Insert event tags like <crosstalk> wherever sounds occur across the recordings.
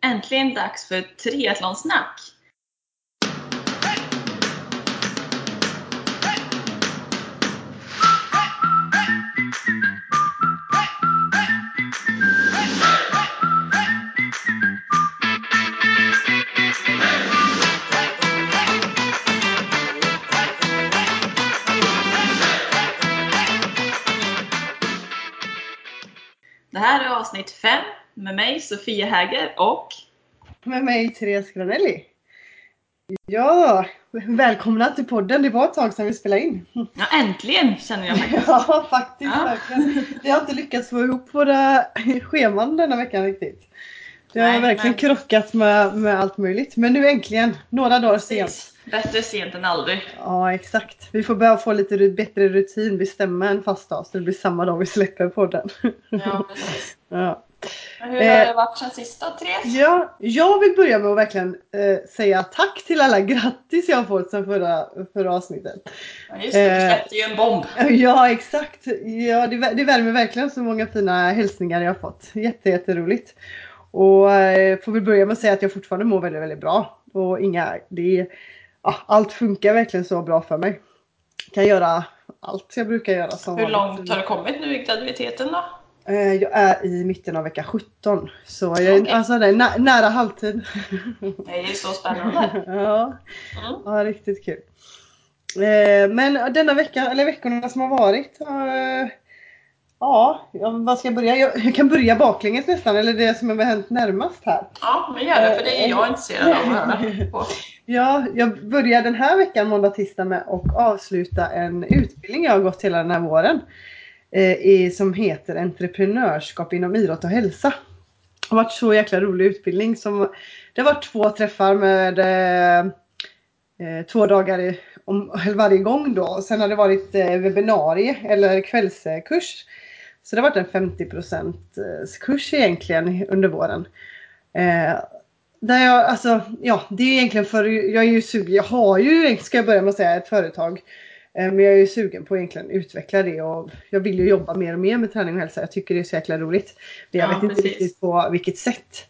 Äntligen dags för triathlonsnack! Det här är avsnitt 5 med mig Sofia Häger och Med mig Therese Granelli. Ja, välkomna till podden. Det var ett tag sedan vi spelade in. ja, äntligen känner jag faktiskt. <laughs> Ja, faktiskt. Ja. Verkligen. Vi har inte lyckats få ihop våra scheman denna veckan riktigt. Det har Nej, verkligen men- krockat med, med allt möjligt. Men nu äntligen, några dagar sent. Bättre sent än aldrig. Ja, exakt. Vi får börja få lite bättre rutin, bestämma en fast dag så det blir samma dag vi släpper podden. Ja, precis. <laughs> Ja. Men hur Eh. har det varit sen sista Therese? Ja, jag vill börja med att verkligen eh, säga tack till alla grattis jag har fått sedan förra, förra avsnittet. Ja, just det, du Eh. släppte ju en bomb. Ja, exakt. Ja, det, det värmer verkligen så många fina hälsningar jag har fått. Jätte, jätteroligt. Och eh, får väl börja med att säga att jag fortfarande mår väldigt, väldigt bra. Och inga, det, ja, allt funkar verkligen så bra för mig. Kan göra allt jag brukar göra. Som Hur långt har du kommit nu i graviditeten då? Eh, Jag är i mitten av vecka 17. Så jag är Okej. alltså, det är nä, nära halvtid. Det är ju så spännande. <laughs> ja. Mm. Ja, riktigt kul. Eh, men denna vecka, eller veckorna som har varit. Eh, ja, vad ska jag börja? Jag, jag kan börja baklänges nästan, eller det som har hänt närmast här. Ja, men gör det för det är jag intresserad av att höra på. <laughs> Ja, jag börjar den här veckan, måndag, tisdag med att avsluta en utbildning jag har gått hela den här våren. Eh, i, som heter Entreprenörskap inom idrott och hälsa. Det har varit så jäkla rolig utbildning. Som, det har varit två träffar med eh, två dagar i, om, varje gång då. Sen har det varit eh, webbinarie eller kvällskurs. Så det har varit en 50 kurs egentligen under våren. Eh, där jag, alltså, ja, det är egentligen för, jag är ju sugen, jag har ju, ska jag börja med att säga, ett företag. Eh, Men jag är ju sugen på att egentligen utveckla det och jag vill ju jobba mer och mer med träning och hälsa. Jag tycker det är så jäkla roligt. Men jag Ja, vet inte precis. riktigt på vilket sätt.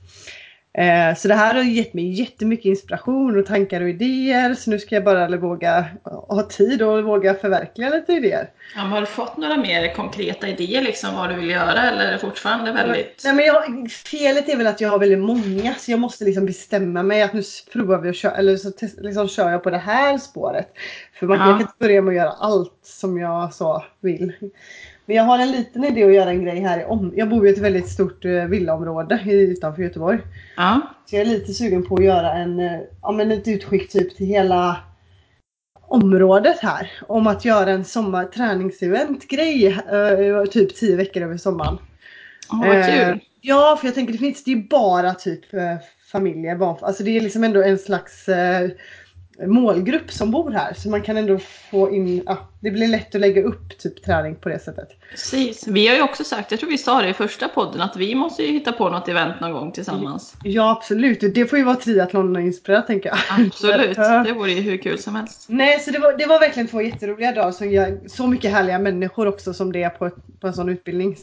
Eh, Så det här har gett mig jättemycket inspiration och tankar och idéer. Så nu ska jag bara våga ha tid och våga förverkliga lite idéer. Ja, har du fått några mer konkreta idéer liksom vad du vill göra eller är det fortfarande väldigt... Nej, men jag, felet är väl att jag har väldigt många så jag måste liksom bestämma mig att nu provar vi att köra, eller så test, liksom kör jag på det här spåret. För man, Ja. kan inte börja med att göra allt som jag så vill. Men jag har en liten idé att göra en grej här om. Jag bor i ett väldigt stort eh, villaområde i- utanför Göteborg. Ja, Så jag är lite sugen på att göra en, eh, ja, men ett utskick typ till hela området här. Om att göra en sommarträningsevent grej eh, typ 10 veckor över sommaren. Åh, vad Eh, kul! Ja, för jag tänker det finns det är ju bara typ familjer, barn, alltså det är liksom ändå en slags målgrupp som bor här. Så man kan ändå få in, ja, det blir lätt att lägga upp typ träning på det sättet. Precis. Vi har ju också sagt, jag tror vi sa det i första podden, att vi måste ju hitta på något event någon gång tillsammans. Ja absolut, det får ju vara triathlon-inspirerat tänker jag. Absolut, det vore ju hur kul som helst. Nej, så det var, det var verkligen två jätteroliga dagar som gör så mycket härliga människor också som det är på, ett, på en sån utbildning.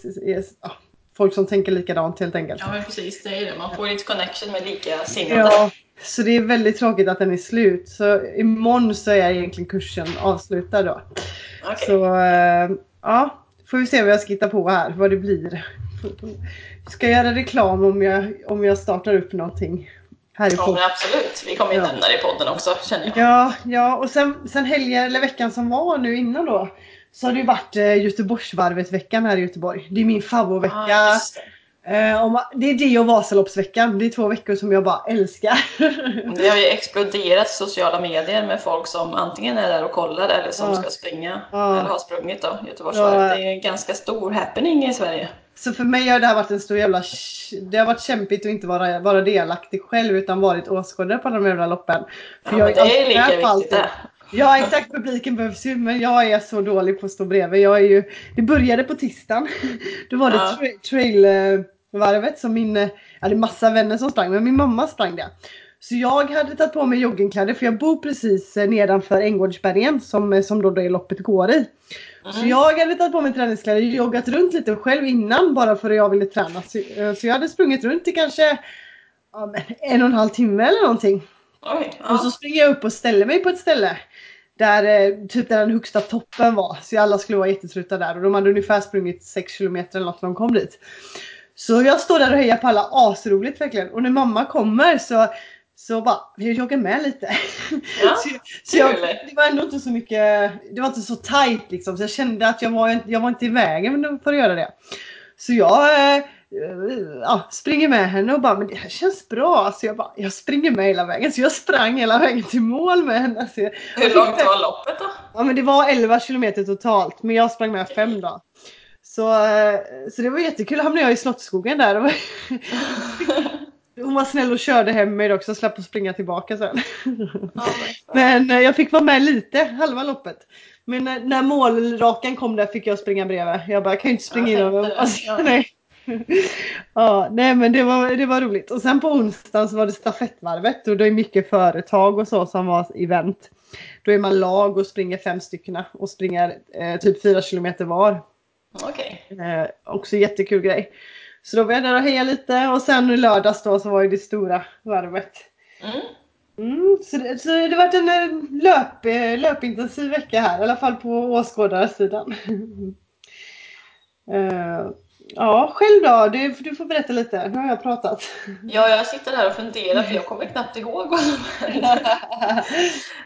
Ja, folk som tänker likadant helt enkelt. Ja men precis, det är det. Man får lite connection med likasinnade. Ja, så det är väldigt tråkigt att den är slut. Så imorgon så är egentligen kursen avslutad då. Okej. Så eh, ja, får vi se vad jag ska hitta på här, vad det blir. Ska jag göra reklam om jag, om jag startar upp någonting här i Ja men absolut, vi kommer ju Ja. nämna det i podden också känner jag. Ja, ja och sen, sen helgen eller veckan som var nu innan då. Så har det ju varit eh, Göteborgsvarvet veckan här i Göteborg. Det är min favoritvecka. Just det. Eh, det är det och Vasaloppsveckan. Det är två veckor som jag bara älskar. <laughs> Det har ju exploderat sociala medier med folk som antingen är där och kollar eller som Ja. ska springa. Ja. Eller har sprungit då, Göteborgsvarvet. Ja. Det är en ganska stor happening i Sverige. Så för mig har det här varit en stor jävla... Det har varit kämpigt att inte vara, vara delaktig själv utan varit åskådare på de jävla loppen. Ja, men det är lika viktigt det. Ja exakt, publiken behövs ju men jag är så dålig på att stå bredvid. Jag är ju, det började på tisdagen. Då var det Ja. tra- trailvarvet som min, jag hade massa vänner som sprang men min mamma sprang det. Så jag hade tagit på mig joggingkläder för jag bor precis eh, nedanför Änggårdsbergen som, eh, som då det loppet går i. Så Mm. jag hade tagit på mig träningskläder och joggat runt lite själv innan bara för att jag ville träna. Så, eh, så jag hade sprungit runt i kanske ja, en och en halv timme eller någonting. Oj, Och så ja. springer jag upp och ställer mig på ett ställe. Där eh, typ där den högsta toppen var. Så alla skulle vara jättetrötta där. Och de hade ungefär sprungit 6 kilometer eller något när de kom dit. Så jag står där och hejar på alla. Asroligt verkligen. Och när mamma kommer så så bara, jag joggar med lite. Ja, så, <laughs> så jag, det var ändå inte så mycket, det var inte så tight liksom. Så jag kände att jag var, inte- jag var inte i vägen för att göra det. Så jag eh, ja, springer med henne och bara, men det här känns bra. Så jag bara, jag springer med hela vägen. Så jag sprang hela vägen till mål med henne. Så jag, Hur långt var loppet då? Ja men det var 11 kilometer totalt. Men jag sprang med 5 då. Så, eh, så det var jättekul. Då hamnade jag i Slottsskogen där. Och <laughs> Hon var snäll och körde hem mig också. Slapp att springa tillbaka sen. Ja, Men eh, jag fick vara med lite, halva loppet. Men när, när målrakan kom där fick jag springa bredvid. Jag bara, jag kan ju inte springa in Alltså, <laughs> nej. Ja, nej men det var, det var roligt. Och sen på onsdagen så var det stafettvarvet och det är mycket företag och så som var event. Då är man lag och springer fem stycken och springer eh, typ fyra kilometer var. Okej. Eh, också jättekul grej. Så då var jag där och hejade lite och sen i lördags då så var ju det stora varvet. Mm. Mm, så det, så det varit en eh, löp, eh, löpintensiv vecka här, i alla fall på åskådarsidan. <laughs> Eh, ja, själv då? Du, du får berätta lite. Nu har jag pratat. Ja, jag sitter här och funderar för jag kommer knappt ihåg vad som hände. <laughs>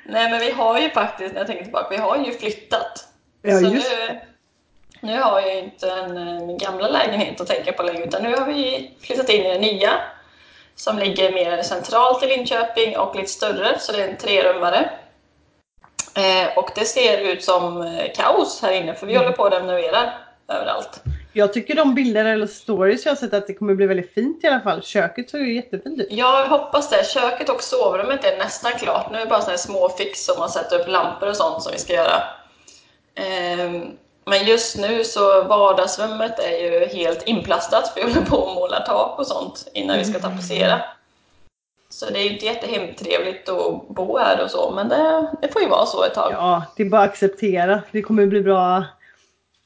Nej, men vi har ju faktiskt, när jag tänker tillbaka, vi har ju flyttat. Ja, så just nu, nu har jag ju inte en, eh, min gamla lägenhet att tänka på längre, utan nu har vi flyttat in i den nya som ligger mer centralt i Linköping och lite större, så det är en trerummare. Eh, och det ser ut som eh, kaos här inne, för vi håller på att renovera överallt. Jag tycker de bilder eller stories jag har sett att det kommer bli väldigt fint i alla fall. Köket såg ju jättefint ut. Jag hoppas det. Köket och sovrummet är nästan klart. Nu är det bara här små fix som man sätter upp lampor och sånt som vi ska göra. Ehm, Men just nu så vardagsrummet är ju helt inplastat för vi håller på och målar tak och sånt innan vi ska tapetsera. Så det är ju inte jättehemtrevligt att bo här och så, men det, det får ju vara så ett tag. Ja, det är bara att acceptera. Det kommer bli bra,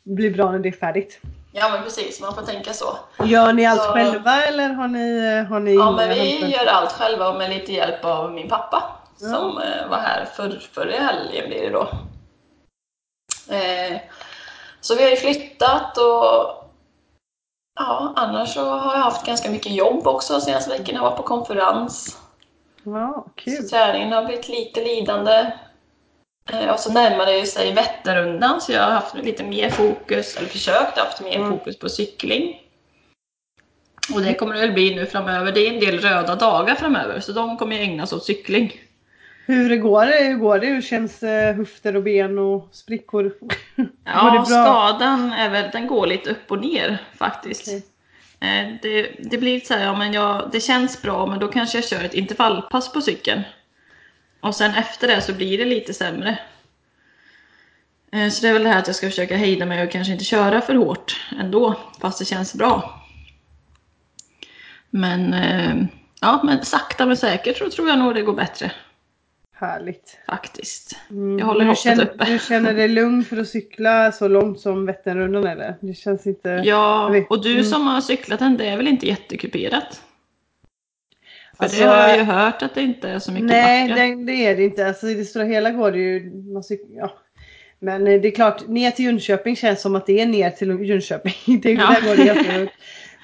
bli bra när det är färdigt. Ja men precis, man får tänka så. Gör ni allt Ja. själva eller har ni, har ni Ja men vi gör allt själva och med lite hjälp av min pappa Ja. som eh, var här för, förra helgen blir det då. Eh, så vi har ju flyttat och ja, annars så har jag haft ganska mycket jobb också senaste veckorna. Jag var på konferens. Ja, kul. Så träningen har blivit lite lidande. Eh, och så närmar det sig Vätternrundan så jag har haft lite mer fokus, eller försökt haft mer Mm. fokus på cykling. Och det kommer det väl bli nu framöver. Det är en del röda dagar framöver så de kommer ju ägnas åt cykling. Hur går det? Hur går det? Hur känns eh, höfter och ben och sprickor? <laughs> Ja, skadan är väl, den går lite upp och ner faktiskt. Okej. Eh, Det, det blir så här, ja, men jag, det känns bra men då kanske jag kör ett intervallpass på cykeln. Och sen efter det så blir det lite sämre. Eh, Så det är väl det här att jag ska försöka hejda mig och kanske inte köra för hårt ändå, fast det känns bra. Men, eh, ja, men sakta men säkert så tror jag nog det går bättre Härligt. faktiskt. Mm. Jag håller du, hoppet känner, uppe. du känner dig lugn för att cykla så långt som Vätternrundan eller? Det känns inte... Ja, och du Mm. som har cyklat den, det är väl inte jättekuperat? För Alltså, det har jag ju hört att det inte är så mycket Nej, det, det är det inte. Alltså, I det stora hela går det ju... Cyk, ja. Men eh, det är klart, ner till Jönköping känns som att det är ner till Jönköping. <laughs> Det, Ja. Där går det jättelugnt.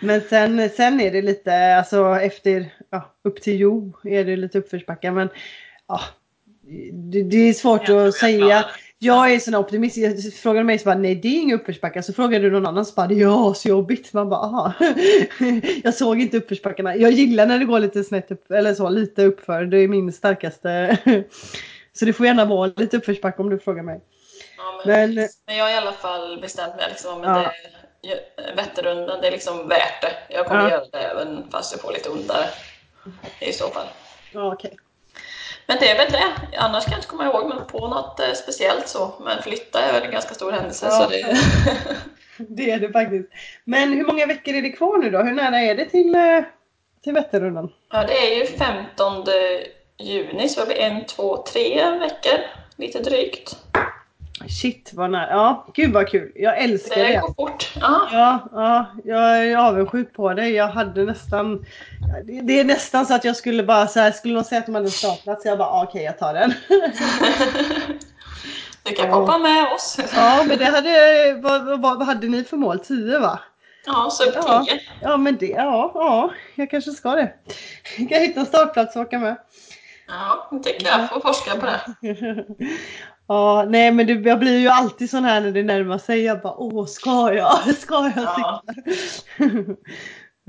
Men sen, sen är det lite, alltså efter, ja, upp till Jo är det lite uppförsbackar. Men ja, det, det är svårt jag att säga. Det. Jag är sån optimist. Jag frågar mig så bara, nej det är inga uppförsbackar. Så frågar du någon annan så bara, ja så jobbigt. Man bara, aha. <laughs> jag såg inte uppförsbackarna. Jag gillar när det går lite snett upp, eller så, lite uppför. Det är min starkaste. <laughs> så det får gärna vara lite uppförsbacke om du frågar mig. Ja, men, Men- men, jag har i alla fall bestämt mig liksom, men Ja. det, Vätternrundan, det är liksom värt det. Jag kommer Ja. göra det även fast jag får lite ondare. I så fall. Ja, okej. Men det är väl det. Annars kan jag inte komma ihåg men på något eh, speciellt så. Men flytta är väl en ganska stor händelse. Ja. Så det, <laughs> Det är det faktiskt. Men hur många veckor är det kvar nu då? Hur nära är det till, eh, till Vätternrundan? ja, det är ju 15 juni så det blir en, två, tre veckor. Lite drygt. Shit vad nära. Ja, gud vad kul. Jag älskar det. Det går fort. Ja. Ja, ja, jag är avundsjuk på dig. Jag hade nästan... det- är nästan så att jag skulle bara så här, skulle någon säga att de hade staplat så jag bara, ah, okej jag tar den. <laughs> Du kan Ja. poppa med oss. ja, men det hade... Vad, vad, vad hade ni för mål? 10 va? Ja, sub Ja. 10. Ja, men det, ja, ja, jag kanske ska det. Jag kan hitta en startplats och åka med. Ja, det tycker jag. Får forska på det. <laughs> Ja, nej men det, jag blir ju alltid sån här när det närmar sig. Jag bara, åh ska jag? <laughs> Ska jag Ja. <laughs>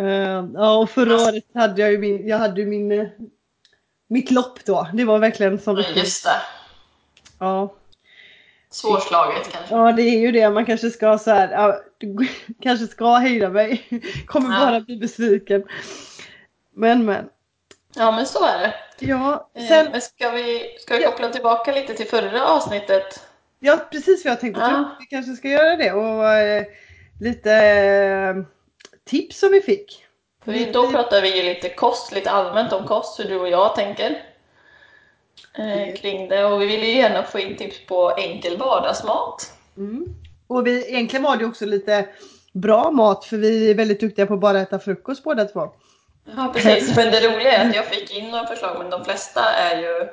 Eh, ja, och förra året hade jag ju min, jag hade min, eh, mitt lopp då. Det var verkligen som Men just det. Ja. Svårslaget kanske. ja, det är ju det. Man kanske ska så här, ja, <laughs> kanske ska hejda mig. Kommer Ja. bara bli besviken. Men men. Ja, men så är det. Ja, Eh, sen, Men ska vi, ska vi Ja. koppla tillbaka lite till förra avsnittet? ja precis vad jag tänkte. Ja. Vi kanske ska göra det och eh, lite eh, tips som vi fick. För vi, då pratar vi ju lite kost, lite allmänt om kost, hur du och jag tänker eh, kring det. Och vi vill ju gärna få in tips på enkel vardagsmat. Mm. Och vi, egentligen var det också lite bra mat för vi är väldigt duktiga på att bara äta frukost båda två. Ja, precis. <laughs> Men det roliga är att jag fick in några förslag, men de flesta är ju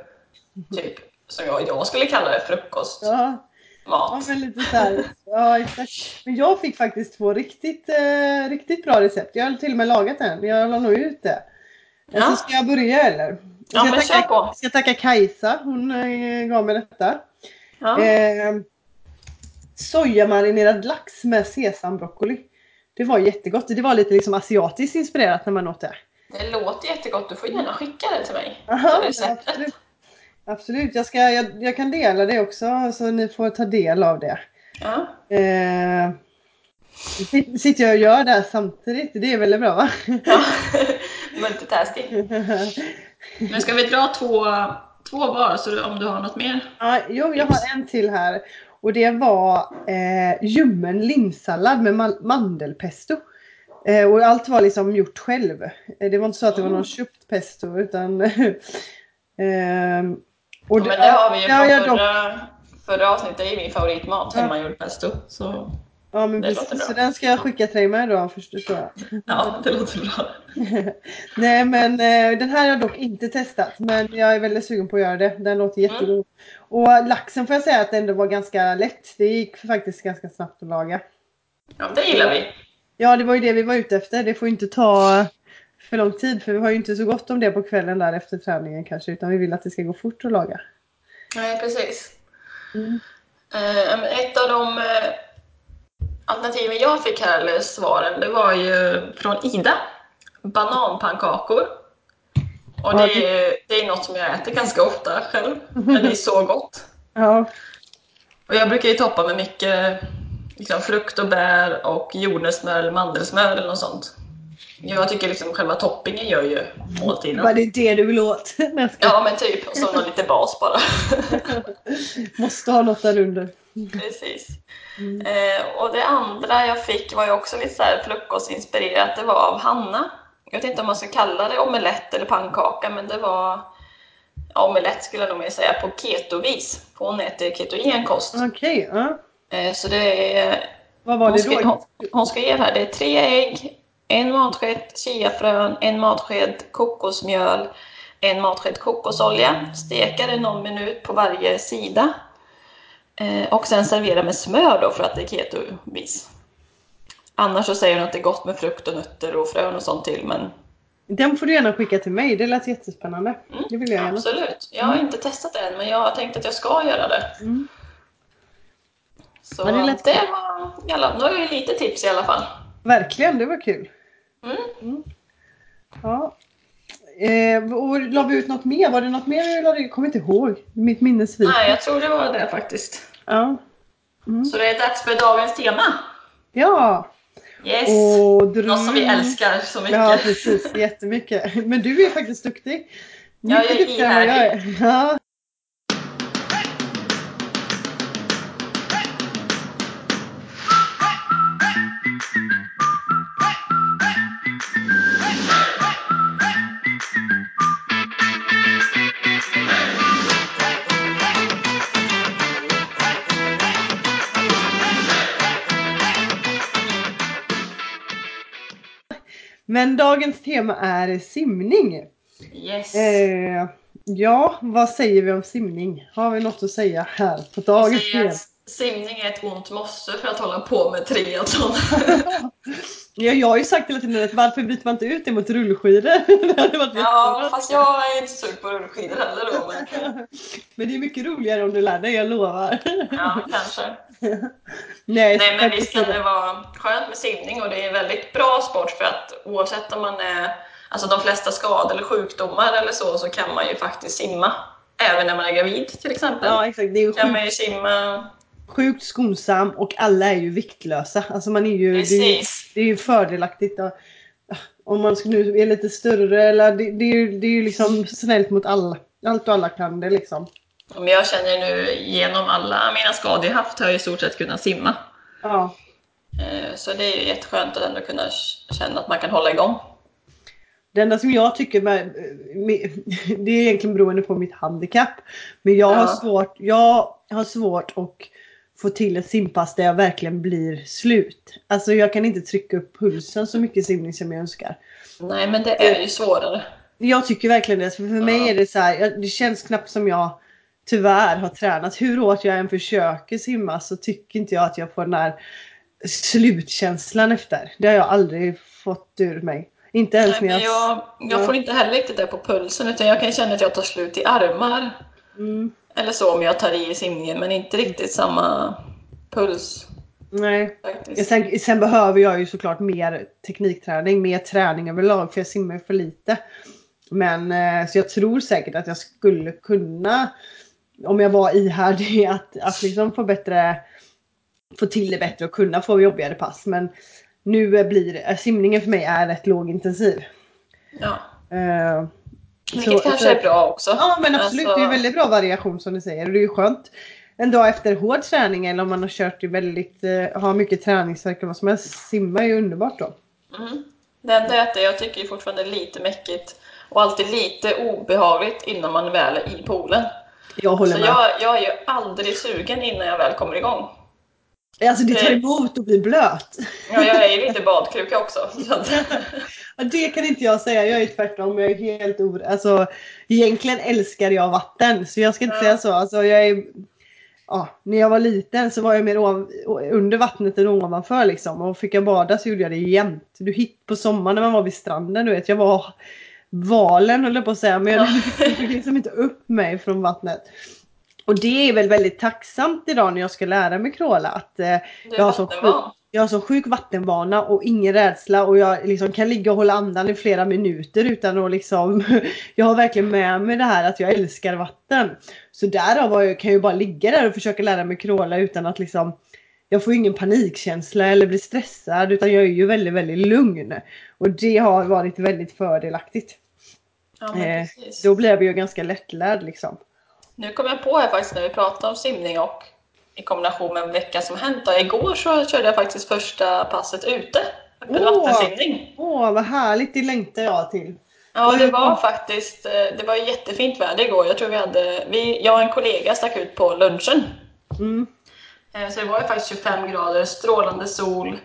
typ, som jag, jag skulle kalla det, frukostmat. Ja, ja men lite så här. Ja, exakt. Men jag fick faktiskt två riktigt, eh, riktigt bra recept. Jag har till och med lagat en. Jag la nog ut det. Ja. Så ska jag börja eller? Ja, Jag men ska kör tacka, på. ska tacka Kajsa. Hon eh, gav mig detta. Ja. Eh, sojamarinerad lax med sesambroccoli. Det var jättegott. Det var lite liksom asiatiskt inspirerat när man åt det. Det låter jättegott. Du får gärna skicka det till mig. Aha, absolut. Absolut, jag, ska, jag, jag kan dela det också så ni får ta del av det. Ja. Eh, sit- sitter jag och gör det här samtidigt, det är väldigt bra va? ja. <laughs> Multitasking. <laughs> Men ska vi dra två, två var, så om du har något mer? ja, jo, jag har en till här och det var eh, ljummen linssallad med ma- mandelpesto. Eh, och allt var liksom gjort själv. Eh, det var inte så att det var någon Mm. köpt pesto utan <laughs> ehm, och Ja, men det har vi ju ja, från förra, förra avsnittet. Det är min favoritmat, hemmagjord pesto. Så Ja men Det precis, så den ska jag skicka till dig med då förstår jag. <laughs> ja, det låter bra. <laughs> Nej men eh, den här har jag dock inte testat men jag är väldigt sugen på att göra det. Den låter jättegod. Och laxen får jag säga att det ändå var ganska lätt. Det gick faktiskt ganska snabbt att laga. Ja, det gillar vi. Ja det var ju det vi var ute efter. Det får ju inte ta för lång tid för vi har ju inte så gott om det på kvällen där efter träningen kanske utan vi vill att det ska gå fort att laga. Nej, precis. Mm. Eh, ett av de eh, alternativen jag fick här, eller svaren, det var ju från Ida. Bananpannkakor. Och det är, det är något som jag äter ganska ofta själv. Men det är så gott. <laughs> Ja, Och jag brukar ju toppa med mycket liksom, frukt och bär och jordnötssmör eller mandelsmör eller något sånt. Jag tycker liksom själva toppingen gör ju måltiden. var det det du vill åt? <laughs> Ja men typ, och så någon lite bas bara. <laughs> Måste ha något där under. Precis. Eh, och det andra jag fick var ju också lite så här frukostinspirerat. Det var av Hanna. Jag vet inte om man ska kalla det omelett eller pannkaka, men det var ja, omelett skulle jag nog mer säga på ketovis. Hon äter ketogen kost. Okej, ja. Eh, så det är Vad var hon, det skrev, då? hon, hon skrev här, det är tre ägg, en matsked chiafrön, en matsked kokosmjöl, en matsked kokosolja. Steka det någon minut på varje sida. Eh, och sen servera med smör då för att det är ketovis. Annars så säger hon att det är gott med frukt och nötter och frön och sånt till. Men Den får du gärna skicka till mig. Det lät jättespännande. mm, Det vill jag gärna. absolut. Jag har inte testat det än men jag har tänkt att jag ska göra det. Mm. Så Ja, det det, var, i alla, nu har jag ju lite tips i alla fall. Verkligen, det var kul. Mm. Ja. Eh, och la vi ut något mer? Var det något mer ut? Jag kommer inte ihåg. Mitt minne sviker. Nej, jag tror det var det faktiskt. Ja. Så det är dags för dagens tema. Ja. Yes! Och. Något som vi älskar så mycket. Ja, precis. Jättemycket. Men du är faktiskt duktig. Ja, jag är Mycket jag är. Ja. Men dagens tema är simning. Yes. Eh, ja, vad säger vi om simning? Har vi något att säga här på dagens tema? Simning är ett ont måste för att hålla på med triathlon. <laughs> Ja, jag har ju sagt hela tiden att varför byter man inte ut det mot rullskidor? <laughs> det hade varit ja, jättebra. fast jag är inte sugen på rullskidor heller då. Men, <laughs> Men det är mycket roligare om du lär dig, jag lovar. ja, kanske. Nej, Nej, men visst kan det vara skönt med simning och det är en väldigt bra sport för att oavsett om man är, alltså de flesta skador eller sjukdomar eller så, så kan man ju faktiskt simma. Även när man är gravid till exempel. Ja, exakt. Det är ju kan sjukt, man ju simma. Sjukt skonsam och alla är ju viktlösa. Alltså man är ju, det, är, det är ju fördelaktigt. Och, om man nu är lite större eller det, det, är ju, det är ju liksom snällt mot alla. Allt och alla kan det liksom. Men jag känner nu genom alla mina skador jag haft har jag i stort sett kunnat simma. Ja. Eh, Så det är ju jätteskönt att ändå kunna känna att man kan hålla igång. Det enda som jag tycker med, med <laughs> det är egentligen beroende på mitt handikapp. Men jag, har, Ja. svårt, jag har svårt att få till ett simpass där jag verkligen blir slut. Alltså jag kan inte trycka upp pulsen så mycket simning som jag önskar. Nej, men det är ju svårare. Jag tycker verkligen det. För, för mig Ja. är det så här, det känns knappt som jag tyvärr har tränat. Hur hårt jag än försöker simma så tycker inte jag att jag får den här slutkänslan efter. Det har jag aldrig fått ur mig. Inte ens Nej, när jag... jag, jag Ja. får inte heller riktigt det på pulsen utan jag kan känna att jag tar slut i armar. Mm, Eller så om jag tar i i simningen men inte riktigt samma puls nej. Sen, sen behöver jag ju såklart mer teknikträning, mer träning överlag för jag simmar för lite. Men eh, så jag tror säkert att jag skulle kunna, om jag var ihärdig, <laughs> att, att liksom få bättre, få till det bättre och kunna få jobbigare pass. Men nu eh, blir det, simningen för mig är rätt lågintensiv. Ja. Eh, Vilket så- kanske så- är bra också. Ja men absolut, Alltså- det är väldigt bra variation som du säger. Och det är ju skönt en dag efter hård träning eller om man har kört i väldigt, eh, har mycket träningsvärk eller vad som helst. Simma är ju underbart då. Mm. Det enda är att jag tycker ju fortfarande är lite mäckigt och alltid lite obehagligt innan man väl är i poolen. Jag håller Så med. jag, jag är ju aldrig sugen innan jag väl kommer igång. Alltså det tar emot att bli blöt. Ja, jag är ju lite badkruka också. Ja, det kan inte jag säga, jag är tvärtom. Jag är helt or... Alltså egentligen älskar jag vatten. Så jag ska inte Ja. säga så. Alltså jag är... Ja, när jag var liten så var jag mer ovan, under vattnet än ovanför liksom. Och fick jag bada så gjorde jag det jämt. Du hit på sommaren när man var vid stranden, du vet. Jag var valen höll jag på att säga. Men jag fick liksom inte upp mig från vattnet. Och det är väl väldigt tacksamt idag när jag ska lära mig crawla. Att eh, jag har är så sjuk, jag har så sjuk vattenvana och ingen rädsla och jag liksom kan ligga och hålla andan i flera minuter utan att liksom <laughs> Jag har verkligen med mig det här att jag älskar vatten. Så därav jag, kan jag ju bara ligga där och försöka lära mig crawla utan att liksom Jag får ingen panikkänsla eller blir stressad utan jag är ju väldigt väldigt lugn. Och det har varit väldigt fördelaktigt. Ja, Eh. Då blev jag ju ganska lättlärd liksom. Nu kom jag på här faktiskt när vi pratade om simning och i kombination med en vecka som hänt. Och igår så körde jag faktiskt första passet ute. Öppen Åh! vattensimning. Åh vad härligt, det längtar jag till. Ja, det var faktiskt eh, det var jättefint väder igår. Jag tror vi hade, vi, jag och en kollega stack ut på lunchen. Mm. Eh, Så det var ju faktiskt 25 grader, strålande sol.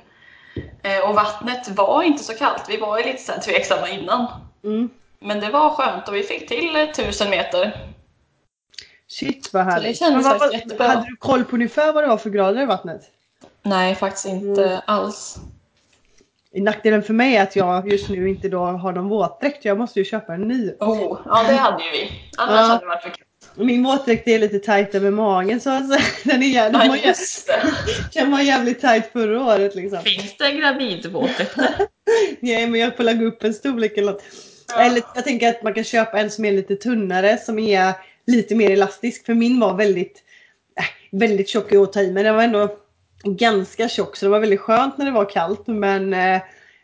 Eh, Och vattnet var inte så kallt. Vi var ju lite så tveksamma innan. Mm. Men det var skönt och vi fick till eh, 1000 meter. Shit vad härligt. kändes vad- faktiskt vad- jättebra. Hade du koll på ungefär vad det var för grader i vattnet? Nej, faktiskt inte Mm. alls. Nackdelen för mig är att jag just nu inte då har någon våtdräkt. Jag måste ju köpa en ny. Oh, ja, det hade ju vi. Annars Ja. hade det varit för kul. Min våtdräkt är lite tajt över magen så säga. <laughs> den, är, den, Ja, just det. <laughs> den var jävligt tajt förra året liksom. Finns det gravidvåtdräkter? <laughs> Nej men jag får lägga upp en storlek eller något. Ja. Eller jag tänker att man kan köpa en som är lite tunnare som är lite mer elastisk. För min var väldigt, äh, väldigt tjock att ta i men den var ändå ganska tjock så det var väldigt skönt när det var kallt men eh,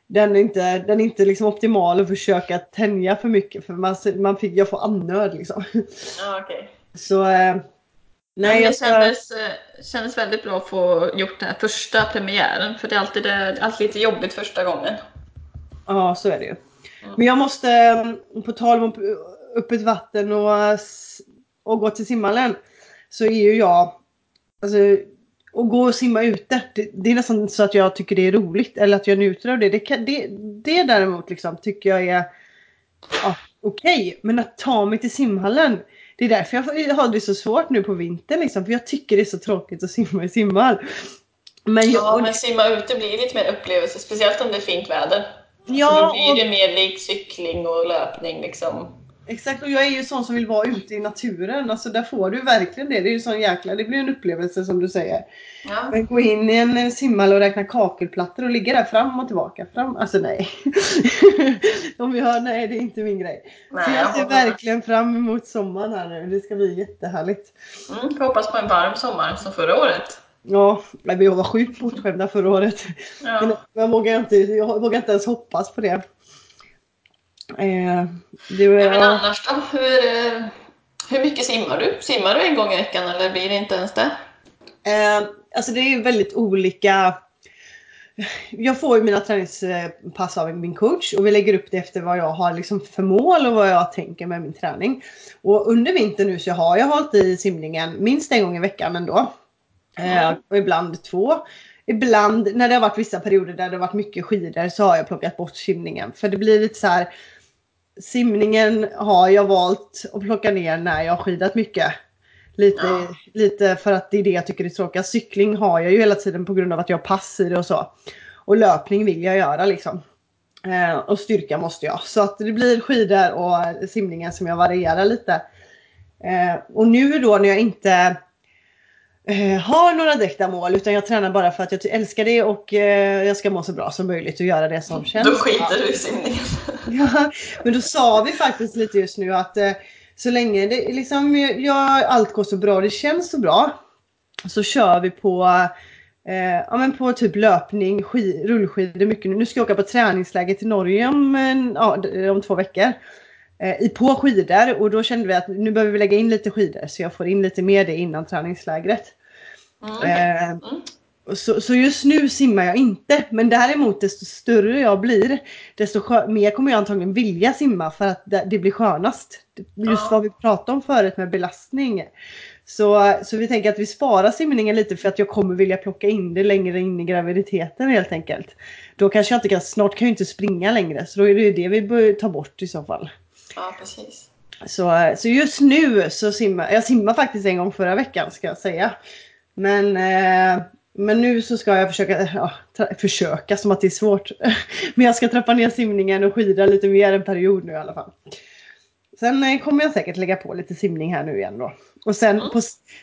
den är inte, den är inte liksom optimal att försöka tänja för mycket för man, man fick, jag får andnöd liksom. Ja, <laughs> okej. Så eh, nej det kändes, eh, kändes väldigt bra att få gjort den här första premiären. För det är alltid, det, är alltid lite jobbigt första gången. Ja så är det ju. Men jag måste, eh, på tal om öppet vatten och, och gå till simhallen. Så är ju jag, alltså och gå och simma ute. Det, det, är nästan så att jag tycker det är roligt eller att jag njuter av det. Det, kan, det, det däremot liksom tycker jag är ja, okej. Okay. Men att ta mig till simhallen. Det är därför jag har det så svårt nu på vintern liksom. För jag tycker det är så tråkigt att simma i simhall. Men jag, ja, men simma ute blir lite mer upplevelse. Speciellt om det är fint väder. Ja, så då blir det mer lik cykling och löpning liksom. Exakt, och jag är ju sån som vill vara ute i naturen. Alltså där får du verkligen det. Det är ju sån jäkla, det blir en upplevelse som du säger. Ja. Men gå in i en simhall och räkna kakelplattor och ligga där fram och tillbaka. Fram, alltså nej. <laughs> Om vi hör, nej det är inte min grej. Nej, Så jag ser jag verkligen fram emot sommaren här nu. Det ska bli jättehärligt. Mm, jag hoppas på en varm sommar som förra året. Ja, men vi var sjukt bortskämda förra året. Ja. Men jag vågar inte, jag vågar inte ens hoppas på det. Eh, det var, men annars då? Hur, hur mycket simmar du? Simmar du en gång i veckan eller blir det inte ens det? Eh, alltså det är väldigt olika. Jag får ju mina träningspass av min coach och vi lägger upp det efter vad jag har liksom för mål och vad jag tänker med min träning. Och under vintern nu så har jag hållit i simningen minst en gång i veckan ändå. Eh, och ibland två. Ibland när det har varit vissa perioder där det har varit mycket skidor så har jag plockat bort simningen. För det blir lite så här simningen har jag valt att plocka ner när jag har skidat mycket. Lite, ja. lite för att det är det jag tycker är tråkigt. Cykling har jag ju hela tiden på grund av att jag har pass i det och så. Och löpning vill jag göra liksom. Eh, och styrka måste jag. Så att det blir skidor och simningen som jag varierar lite. Eh, och nu då när jag inte eh, har några direkta mål utan jag tränar bara för att jag älskar det och eh, jag ska må så bra som möjligt och göra det som känns. Då skiter du i simningen. <laughs> ja, men då sa vi faktiskt lite just nu att eh, så länge det liksom, jag, allt går så bra och det känns så bra så kör vi på eh, ja, men på typ löpning, skid, rullskidor mycket nu. Nu ska jag åka på träningsläger till Norge om, ja, om två veckor. Eh, i på skidor och då kände vi att nu behöver vi lägga in lite skidor så jag får in lite mer det innan träningslägret. Mm. Eh, mm. Så, så, just nu simmar jag inte men däremot desto större jag blir desto mer kommer jag antagligen vilja simma för att det, det blir skönast. Just ja. vad vi pratade om förut med belastning. Så, så vi tänker att vi sparar simningen lite för att jag kommer vilja plocka in det längre in i graviditeten helt enkelt. Då kanske jag inte kan, snart kan jag inte springa längre så då är det det vi bör ta bort i så fall. Ja, precis. Så, så just nu så simmar jag simmar faktiskt en gång förra veckan ska jag säga. Men, eh, men nu så ska jag försöka, ja, försöka som att det är svårt. <laughs> men jag ska trappa ner simningen och skida lite mer en period nu i alla fall. Sen eh, kommer jag säkert lägga på lite simning här nu igen då. Och sen, mm. på,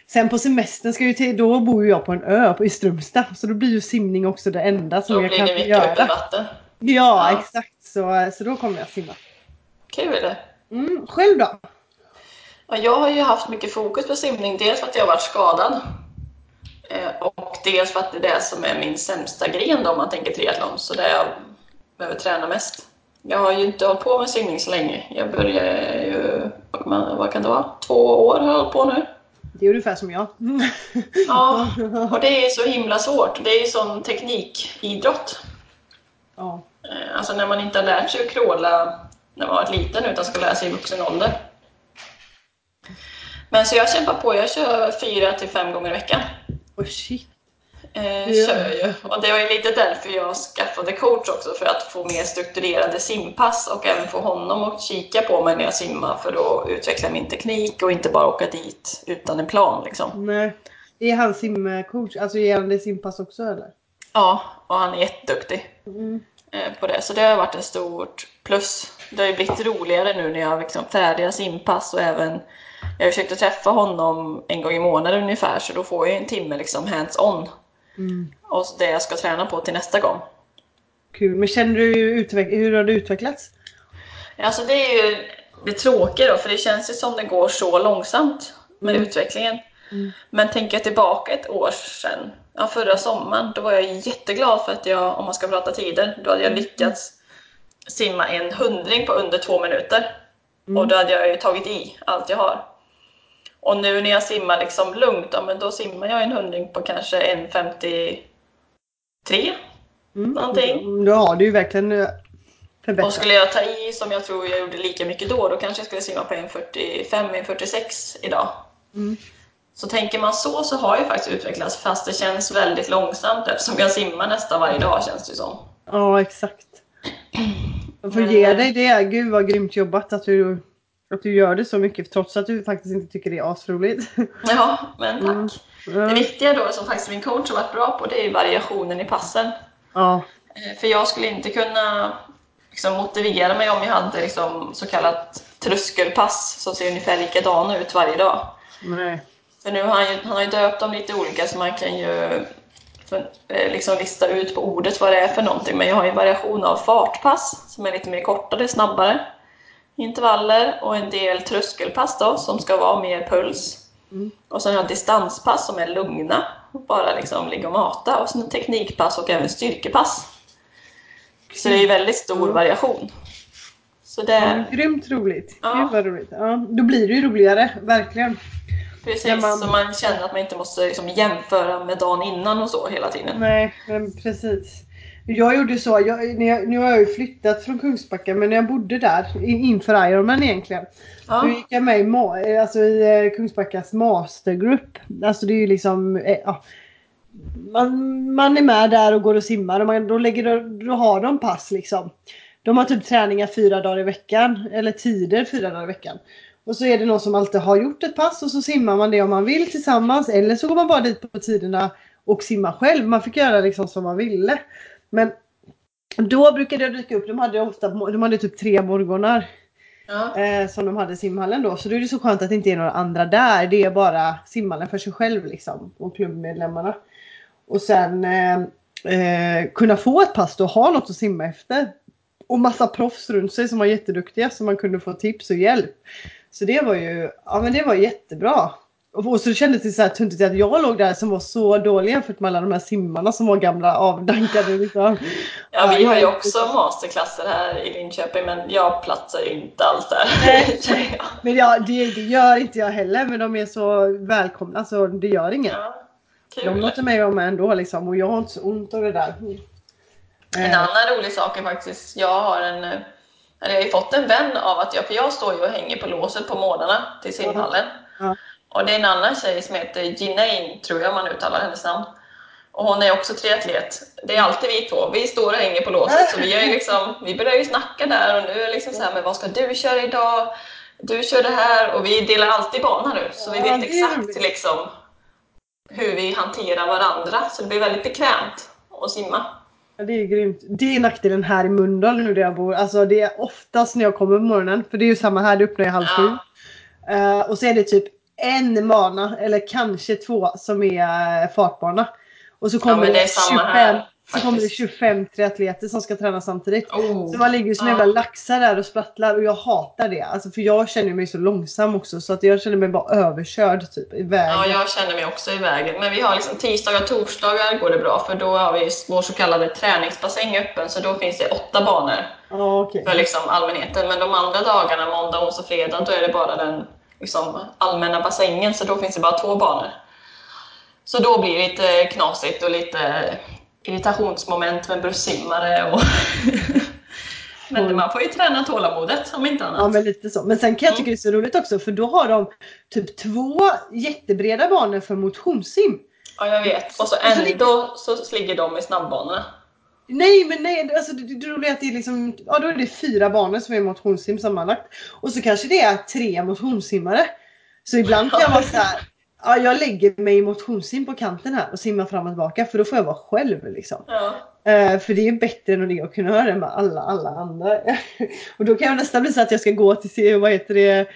sen på semestern ska ju till, då bor jag på en ö på, i Strömstad. Så då blir ju simning också det enda som då jag kan göra. Då blir det mycket. Ja, ja, exakt. Så, så då kommer jag simma. Kul! Mm, själv då? Ja, jag har ju haft mycket fokus på simning. Dels för att jag har varit skadad. Eh, och dels för att det är det som är min sämsta gren då, om man tänker triathlon. Så det jag behöver träna mest. Jag har ju inte hållit på med simning så länge. Jag började ju, vad kan det vara, två år har jag hållit på nu. Det är ungefär som jag. <laughs> ja, och det är så himla svårt. Det är ju sån teknikidrott. Ja. Eh, alltså när man inte har lärt sig att kråla när man var liten utan ska lära sig i vuxen ålder. Men så jag kämpar på. Jag kör fyra till fem gånger i veckan. Oh shit. Eh, kör ju. Och det var ju lite därför jag skaffade coach också, för att få mer strukturerade simpass och även få honom att kika på mig när jag simmar för att utveckla min teknik och inte bara åka dit utan en plan. Liksom. Nej. Är han simcoach? Alltså ger han dig simpass också eller? Ja, och han är jätteduktig mm. Eh, på det. Så det har varit ett stort plus. Det har ju blivit roligare nu när jag har liksom färdiga simpass och även jag har försökt att träffa honom en gång i månaden ungefär så då får jag en timme liksom hands-on. Mm. Och det jag ska träna på till nästa gång. Kul, men känner du hur har det utvecklats? Alltså det är ju det tråkiga då, för det känns ju som det går så långsamt med mm. utvecklingen. Mm. Men tänker jag tillbaka ett år sedan, ja, förra sommaren, då var jag jätteglad för att jag, om man ska prata tider, då hade jag mm. lyckats simma en hundring på under två minuter. Mm. Och då hade jag ju tagit i allt jag har. Och nu när jag simmar liksom lugnt, ja, men då simmar jag en hundring på kanske 1.53. Mm. Någonting. Då har du ju verkligen eh, förbättrat. Och skulle jag ta i som jag tror jag gjorde lika mycket då, då kanske jag skulle simma på 1.45, 1.46 idag. Mm. Så tänker man så så har jag faktiskt utvecklats fast det känns väldigt långsamt eftersom jag simmar nästan varje dag känns det som. Ja, exakt. Jag får ge dig det. Gud vad grymt jobbat att du, att du gör det så mycket trots att du faktiskt inte tycker det är asroligt. <laughs> Ja, men tack. Mm. Det viktiga då som faktiskt min coach har varit bra på det är variationen i passen. ja. Eh, För jag skulle inte kunna liksom, motivera mig om jag hade liksom, så kallat tröskelpass som ser ungefär likadana ut varje dag. Nej. För nu har han ju, han har ju döpt dem lite olika så man kan ju för, eh, liksom lista ut på ordet vad det är för någonting. Men jag har ju en variation av fartpass som är lite mer kortare, snabbare intervaller och en del tröskelpass då som ska vara mer puls. Mm. Och sen har jag distanspass som är lugna, bara liksom ligga och mata och sen teknikpass och även styrkepass. Så det är ju väldigt stor Mm. variation. Så det, Ja, grymt roligt. Ja. Gud vad roligt. Ja, då blir det ju roligare, verkligen. Precis, när man- så man känner att man inte måste liksom jämföra med dagen innan och så hela tiden. Nej, precis. Jag gjorde så, jag, jag, nu har jag ju flyttat från Kungsbacka men när jag bodde där inför Ironman egentligen. Då Ja, gick jag med i, ma- alltså i eh, Kungsbackas mastergrupp. Alltså det är ju liksom, eh, ja. Man, man är med där och går och simmar och man, då, lägger, då har de pass liksom. De har typ träningar fyra dagar i veckan. Eller tider fyra dagar i veckan. Och så är det någon som alltid har gjort ett pass och så simmar man det om man vill tillsammans. Eller så går man bara dit på tiderna och simmar själv. Man fick göra liksom som man ville. Men då brukade jag dyka upp, de hade ofta, de hade typ tre morgnar ja. eh, som de hade simhallen då. Så då är det så skönt att det inte är några andra där. Det är bara simhallen för sig själv liksom. Och klubbmedlemmarna. Och sen eh, eh, kunna få ett pass då, ha något att simma efter. Och massa proffs runt sig som var jätteduktiga så man kunde få tips och hjälp. Så det var ju, ja men det var jättebra. Och så kändes det så här tuntigt att jag låg där som var så dålig jämfört med alla de här simmarna som var gamla avdankade liksom. ja, vi har ju också masterklasser här i Linköping men jag platsar ju inte alls där. Nej. <laughs> Men ja, det, det gör inte jag heller men de är så välkomna så det gör inget. Ja, De låter mig vara med ändå liksom och jag har inte så ont av det där. En annan rolig sak är faktiskt, jag har en, eh, jag har ju fått en vän av att jag, för jag står ju och hänger på låset på morgnarna till simhallen. Ja. Och det är en annan tjej som heter Jinaine, tror jag man uttalar hennes namn. Och hon är också triatlet. Det är alltid vi två. Vi står och hänger på låset. Så vi, är liksom, vi börjar ju snacka där och nu är det liksom så här, men vad ska du köra idag? Du kör det här. Och vi delar alltid bana nu. Så vi vet exakt liksom hur vi hanterar varandra. Så det blir väldigt bekvämt att simma. Ja, det är grymt. Det är nackdelen här i Mölndal nu där jag bor. Alltså det är oftast när jag kommer på morgonen. För det är ju samma här, det öppnar ju halv Ja. sju. Eh, och så är det typ en bana eller kanske två som är fartbana. Och så kommer, samma 25, här, så kommer det faktiskt. 25 triatleter som ska träna samtidigt. Oh. Så man ligger ju som jävla laxar där och sprattlar och jag hatar det. Alltså för jag känner mig så långsam också så att jag känner mig bara överkörd typ i vägen. Ja, jag känner mig också i vägen. Men vi har liksom tisdagar och torsdagar går det bra för då har vi vår så kallade träningsbassäng öppen så då finns det åtta banor Ja, okej. för liksom allmänheten. Men de andra dagarna, måndag, onsdag, fredag, då är det bara den liksom, allmänna bassängen så då finns det bara två banor. Så då blir det lite knasigt och lite irritationsmoment med bussimmare och <laughs> Men man får ju träna tålamodet om inte annat. Ja men lite så. Men sen kan jag tycka det är så roligt också för då har de typ två jättebreda banor för motionssim. Ja, jag vet. Och så ändå så ligger de i snabbbanorna. Nej men nej, alltså det, det roliga är att det är liksom, ja då är det fyra banor som är motionssim sammanlagt. Och så kanske det är tre motionssimmare. Så ibland kan jag vara så här, ja jag lägger mig i motionssim på kanten här och simmar fram och tillbaka för då får jag vara själv liksom. Ja. Eh, för det är bättre än att kunna höra det med alla, alla andra. <laughs> och då kan jag nästan bli så att jag ska gå till, vad heter det,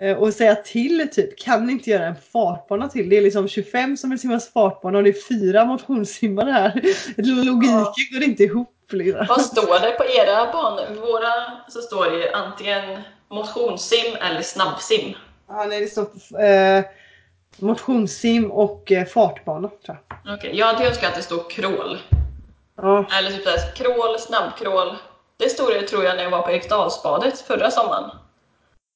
eh, och säga till typ, kan ni inte göra en fartbana till? Det är liksom 25 som vill simma fartbana och det är fyra motionssimmare här. <laughs> Logiken Ja. går inte ihop. Liksom. Vad står det på era banor? Våra så står det antingen motionssim eller snabbsim. Ja, nej, det står eh, motionssim och eh, fartbana tror jag. Okej, jag hade önskat att det stod crawl. Ja, Eller typ såhär, crawl, snabbcrawl. Det stod det tror jag när jag var på Eriksdalsbadet förra sommaren.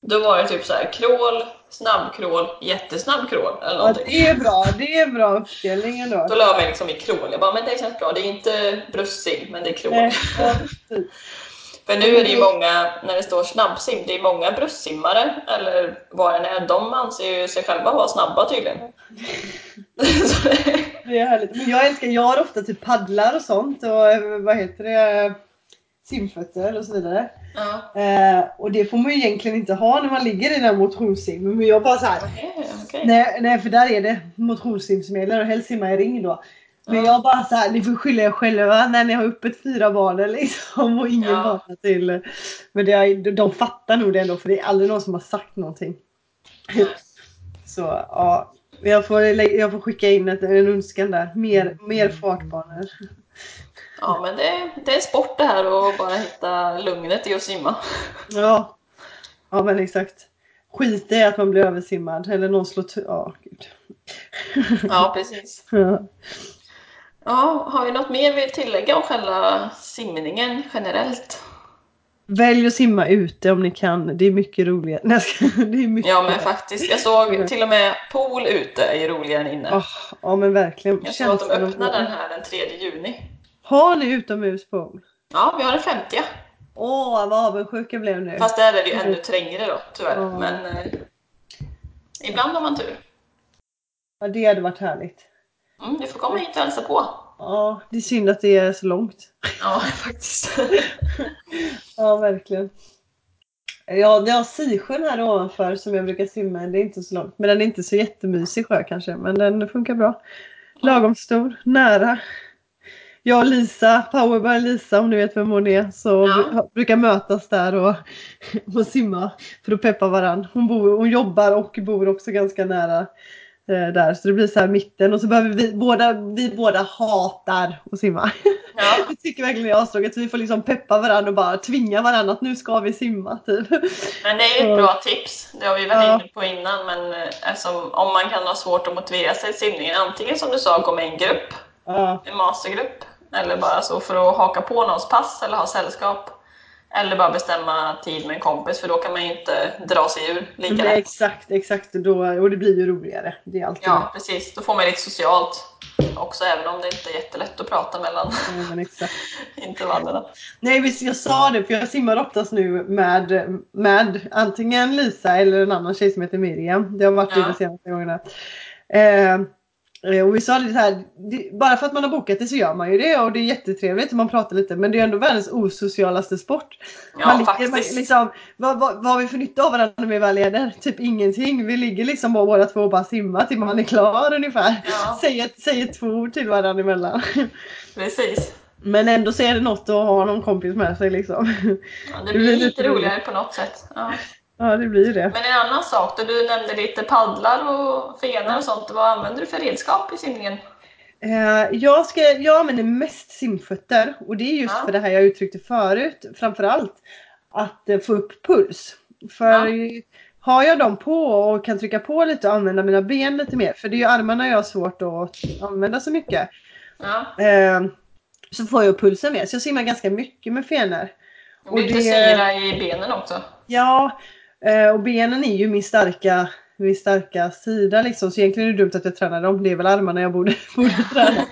Då var det typ så här crawl, snabbcrawl, jättesnabb crawl eller ja, någonting. det är bra. Det är bra uppdelning ändå. Då la jag mig liksom i crawl. Jag bara, men det känns bra. Det är inte bröstsim, men det är crawl. Nej, ja. För nu är det ju många, när det står snabbsim, det är många bröstsimmare, eller vad det är, de anser ju sig själva vara snabba tydligen. <laughs> det är härligt. Men jag älskar, jag har ofta typ paddlar och sånt och eh, vad heter det, simfötter och så vidare. Ja. Eh, och det får man ju egentligen inte ha när man ligger i den motionssim. Men jag bara såhär, Okej, okej. nej, nej för där är det motionssim som gäller och helst simma i ring då. Men jag bara såhär, ni får skylla er själva när ni har öppet fyra barn liksom och ingen Ja. vaknar till. Men det är, de fattar nog det ändå för det är aldrig någon som har sagt någonting. Så ja, jag får, jag får skicka in ett, en önskan där. Mer, mer fartbanor. Ja, men det, det är en sport det här att bara hitta lugnet i att simma. Ja. ja men exakt. Skit i att man blir översimmad eller någon slår Ja, gud. Ja, precis. Ja. Ja, har vi något mer vi vill tillägga om själva simningen generellt? Välj att simma ute om ni kan. Det är mycket roligare. <laughs> Nej, det är mycket Ja, men faktiskt. Jag såg till och med pool ute är roligare än inne. Ah, ja men verkligen. Jag såg att de öppnar den här den 3 juni. Har ni utomhuspool? Ja, vi har en 50 Åh vad avundsjuk jag blev nu. Fast där är det ju ännu trängre då, tyvärr. Ja. Men eh, ibland har man tur. Ja, det hade varit härligt. Mm, du får komma hit och hälsa på. Ja, det är synd att det är så långt. Ja, <laughs> faktiskt. <laughs> Ja, verkligen. Ja, jag har Sisjön här ovanför som jag brukar simma i. Det är inte så långt. Men den är inte så jättemysig sjö kanske. Men den funkar bra. Lagom stor, nära. Jag och Lisa, Powerbar Lisa om ni vet vem hon är, så Ja. bru- brukar mötas där och, <laughs> och simma för att peppa varann. Hon, bor, hon jobbar och bor också ganska nära där så det blir så här mitten och så behöver vi båda, vi båda hatar att simma. Ja, <laughs> Det tycker verkligen jag är att vi får liksom peppa varandra och bara tvinga varandra att nu ska vi simma typ. men det är ju ett bra tips. Det har vi varit Ja. inne på innan. Men eh, eftersom, om man kan ha svårt att motivera sig till simningen, antingen som du sa, gå med i en grupp, Ja, en mastergrupp, eller bara så för att haka på någons pass eller ha sällskap. Eller bara bestämma tid med en kompis, för då kan man ju inte dra sig ur lika lätt. exakt, exakt. Och, då, och det blir ju roligare. Det är alltid Ja, precis. Då får man lite socialt också, även om det inte är jättelätt att prata mellan Ja, exakt. <laughs> intervallerna. Nej visst, jag sa det för jag simmar oftast nu med, med antingen Lisa eller en annan tjej som heter Miriam. Det har varit det Ja. de senaste gångerna. Eh, och vi sa det här, det, bara för att man har bokat det så gör man ju det och det är jättetrevligt och man pratar lite men det är ändå världens osocialaste sport. Ja, man ligger. Man, liksom, vad, vad, vad har vi för nytta av varandra när vi väl är där? Typ ingenting. Vi ligger liksom bara båda två och bara simmar till man är klar ungefär. Ja. <laughs> Säger, säger två ord till varandra emellan. <laughs> Precis. Men ändå så är det något att ha någon kompis med sig liksom. Ja, det blir <laughs> lite roligare på något sätt. Ja. Ja det blir det. Men en annan sak, då du nämnde lite paddlar och fenor och sånt. Vad använder du för redskap i simningen? Eh, jag, ska, jag använder mest simfötter och det är just Ja. för det här jag uttryckte förut. Framförallt att eh, få upp puls. För Ja. har jag dem på och kan trycka på lite och använda mina ben lite mer. För det är ju armarna jag har svårt att använda så mycket. Ja. Eh, så får jag upp pulsen mer. Så jag simmar ganska mycket med fenor. Det blir lite syra i benen också. Ja, eh, och benen är ju min starka, min starka sida liksom. Så egentligen är det dumt att jag tränar dem. Det är väl armarna jag borde, <laughs> borde träna.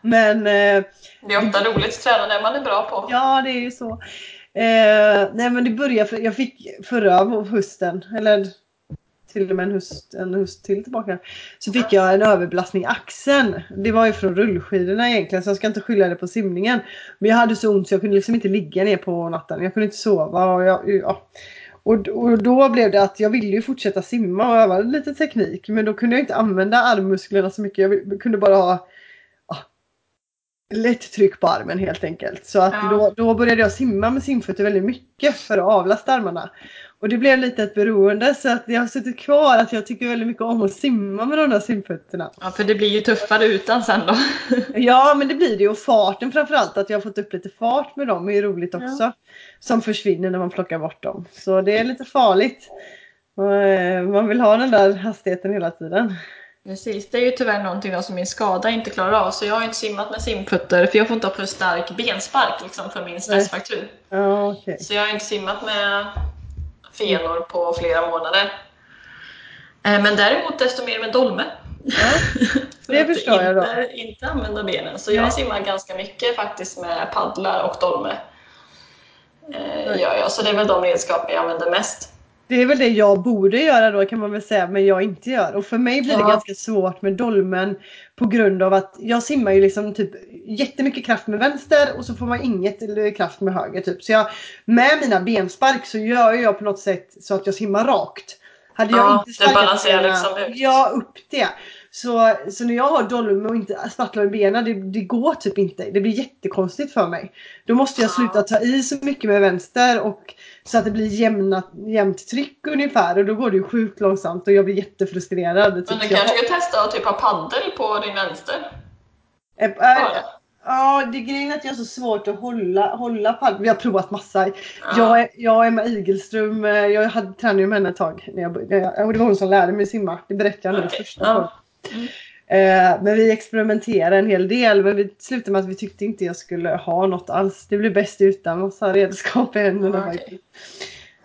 Men eh, Det är ofta roligt att träna det man är bra på. ja, det är ju så. Eh, nej men det började, för, jag fick förra hösten, eller till och med en höst, en höst till tillbaka. Så fick jag en överbelastning i axeln. Det var ju från rullskidorna egentligen så jag ska inte skylla det på simningen. Men jag hade så ont så jag kunde liksom inte ligga ner på natten. Jag kunde inte sova. Och, jag, ja och, och då blev det att jag ville ju fortsätta simma och öva lite teknik. Men då kunde jag inte använda armmusklerna så mycket. Jag kunde bara ha lätt tryck på armen helt enkelt. Så att Ja. då, då började jag simma med simfötter väldigt mycket för att avlasta armarna. Och det blev lite ett beroende så att jag har suttit kvar att jag tycker väldigt mycket om att simma med de där simfötterna. Ja, för det blir ju tuffare utan sen då. <laughs> Ja men det blir det ju och farten framförallt att jag har fått upp lite fart med dem är ju roligt också. Som försvinner när man plockar bort dem. Så det är lite farligt. Eh, Man vill ha den där hastigheten hela tiden. Precis, det är ju tyvärr någonting då som min skada inte klarar av. Så jag har inte simmat med simputter för jag får inte ha för stark benspark liksom, för min stressfraktur. Okej. Så jag har inte simmat med fenor på flera månader. Eh, Men däremot desto mer med dolme. Ja, <laughs> det förstår jag då. inte, inte använda benen. Så jag Nej. simmar ganska mycket faktiskt med paddlar och dolme. Eh, ja, ja, så det är väl de redskapen jag använder mest. Det är väl det jag borde göra då kan man väl säga, men jag inte gör. Och för mig blir det Ja. ganska svårt med dolmen på grund av att jag simmar ju liksom typ jättemycket kraft med vänster och så får man inget eller kraft med höger. Typ. Så jag, med mina benspark så gör jag på något sätt så att jag simmar rakt. Hade jag Ja, inte sparkat benen- liksom ut. Ja, upp det. Så, så när jag har dolmen och inte sprattlar med benen, det, det går typ inte. Det blir jättekonstigt för mig. Då måste jag Ja. sluta ta i så mycket med vänster och så att det blir jämna, jämnt tryck ungefär och då går det ju sjukt långsamt och jag blir jättefrustrerad. Typ. Men du jag- kanske ska testa att typ ha paddel på din vänster? Äh, äh. Ja, det grejen är att jag har så svårt att hålla, hålla paddel. Vi har provat massa. Ja. Jag, är, jag och Emma Igelström, eh, jag hade tränade ju med henne ett tag. När jag, och det var hon som lärde mig simma. Det berättade jag nu Okej, första ja. Mm. Eh, men vi experimenterade en hel del. Men vi slutade med att vi tyckte inte jag skulle ha något alls. Det blev bäst utan massa redskap i händerna Okej. faktiskt.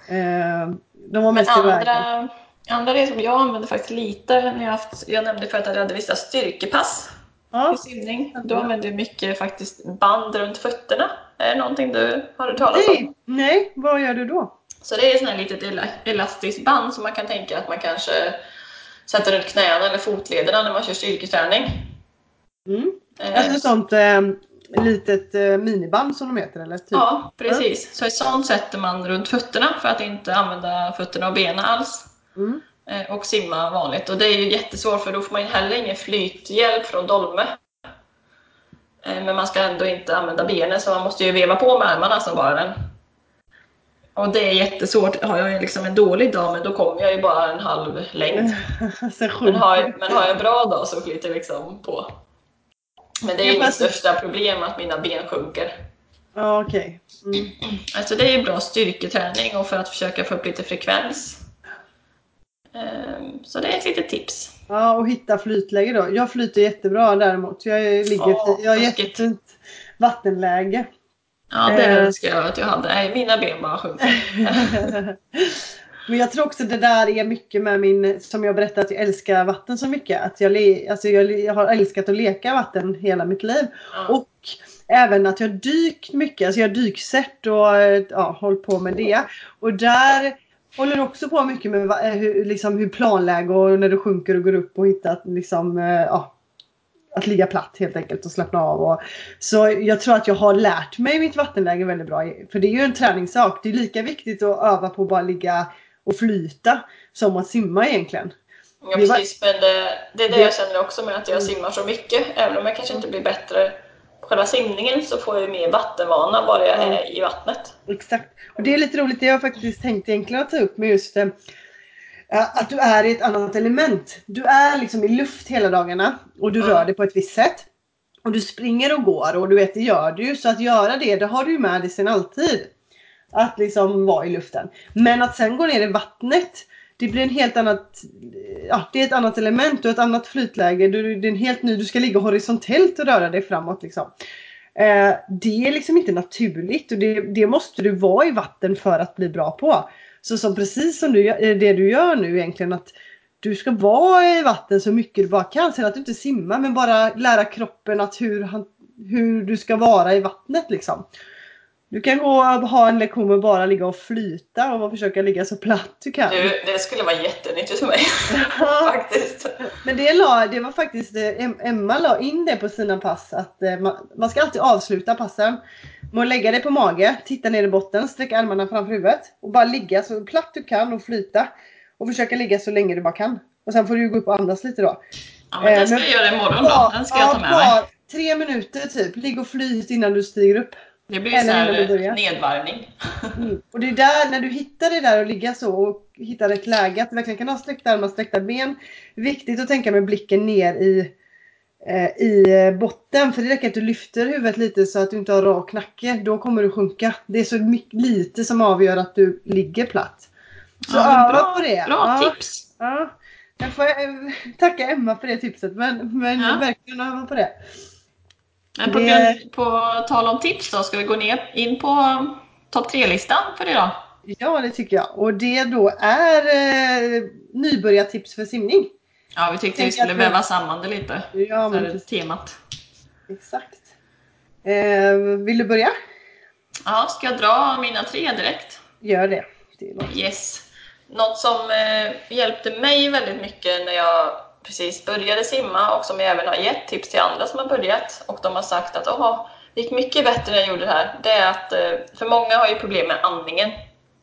Eh, de var mest i vägen. andra, andra redskap jag använder faktiskt lite när jag haft, jag nämnde förut att jag hade vissa styrkepass Ja. i simning. Då använder jag mycket faktiskt band runt fötterna. Är det någonting du har hört talas om? Nej, nej, vad gör du då? Så det är ett sånt här litet ela- elastiskt band som man kan tänka att man kanske sätter runt knäna eller fotlederna när man kör styrketräning. Mm. Eh, Alltså sånt eh, litet eh, miniband som de heter eller? Typ. Ja, precis. Så ett sånt sätter man runt fötterna för att inte använda fötterna och benen alls. Mm. Eh, Och simma vanligt. Och det är ju jättesvårt för då får man ju heller ingen flythjälp från dolme. Eh, Men man ska ändå inte använda benen så man måste ju veva på med armarna som bara den. Och det är jättesvårt. Har jag ju liksom en dålig dag men då kommer jag ju bara en halv längd. <laughs> Men har, jag, men har jag en bra dag så flyter liksom på. Men det är Ja, mitt största problem att mina ben sjunker. Ja, okej. Mm. Alltså det är ju bra styrketräning och för att försöka få upp lite frekvens. Ehm, Så det är ett litet tips. Ja, och hitta flytläge då. Jag flyter jättebra däremot. Jag ligger Ja, jag har jättefint vattenläge. Ja, det Eh. önskar jag att jag hade. Nej, mina ben bara sjunker. <laughs> Men jag tror också det där är mycket med min, som jag berättade att jag älskar vatten så mycket. Att jag, le, alltså jag, jag har älskat att leka vatten hela mitt liv. Ja. Och även att jag dykt mycket. Alltså jag har dyksett och ja, hållit på med det. Och där håller du också på mycket med eh, hur, liksom, hur planläge och när du sjunker och går upp och hittar liksom, eh, ja, att ligga platt helt enkelt och slappna av. Och, så jag tror att jag har lärt mig mitt vattenläge väldigt bra. För det är ju en träningssak. Det är lika viktigt att öva på att bara ligga och flyta som att simma egentligen. Ja, precis. Men det, det är det jag känner också med att jag simmar så mycket. Även om jag kanske inte blir bättre på själva simningen så får jag mer vattenvana bara jag Ja. är i vattnet. Exakt. Och det är lite roligt, det jag faktiskt tänkt egentligen att ta upp med just eh, att du är i ett annat element. Du är liksom i luft hela dagarna och du Mm. rör dig på ett visst sätt. Och du springer och går och du vet det gör du ju. Så att göra det, det har du ju med dig sen alltid. Att liksom vara i luften. Men att sen gå ner i vattnet. Det blir en helt annat, ja det är ett annat element och ett annat flytläge. Du, det är en helt ny, du ska ligga horisontellt och röra dig framåt liksom. Eh, det är liksom inte naturligt och det, det måste du vara i vatten för att bli bra på. Så som precis som du, eh, det du gör nu egentligen att du ska vara i vatten så mycket du bara kan. Sen att du inte simmar men bara lära kroppen att hur, hur du ska vara i vattnet liksom. Du kan gå och ha en lektion med bara ligga och flyta och försöka ligga så platt du kan. Du, det skulle vara jättenyttigt för mig <laughs> faktiskt. Men det, la, det var faktiskt, eh, Em- Emma la in det på sina pass att eh, man, man ska alltid avsluta passen med att lägga dig på mage, titta ner i botten, sträcka armarna framför huvudet och bara ligga så platt du kan och flyta. Och försöka ligga så länge du bara kan. Och sen får du gå upp och andas lite då. Ja, men Eh, det ska jag göra imorgon då. Den ska jag ta med mig. tre minuter typ. Ligg och flyt innan du stiger upp. Det blir så här börjar. nedvarvning. Mm. Och det är där, när du hittar det där och ligga så och hittar rätt läge, att du verkligen kan ha sträckta armar, sträckta ben. Viktigt att tänka med blicken ner i, eh, i eh, botten. För det räcker att du lyfter huvudet lite så att du inte har rak nacke. Då kommer du sjunka. Det är så mycket, lite som avgör att du ligger platt. Så Ja, öva bra, på det. Bra ja, tips! Ja. Jag får eh, tacka Emma för det tipset. Men, men Ja. verkligen öva på det. Men på, Det- på tal om tips då, ska vi gå ner in på topp tre-listan för idag? Ja, det tycker jag. Och det då är eh, nybörjartips för simning. Ja, vi tyckte vi skulle att väva samman det lite. Ja, För precis. temat. Exakt. Eh, vill du börja? Ja, ska jag dra mina tre direkt? Gör det. det låter- Yes. Något som eh, hjälpte mig väldigt mycket när jag precis började simma och som jag även har gett tips till andra som har börjat och de har sagt att Åh, det gick mycket bättre när jag gjorde det här. Det är att, eh, för många har ju problem med andningen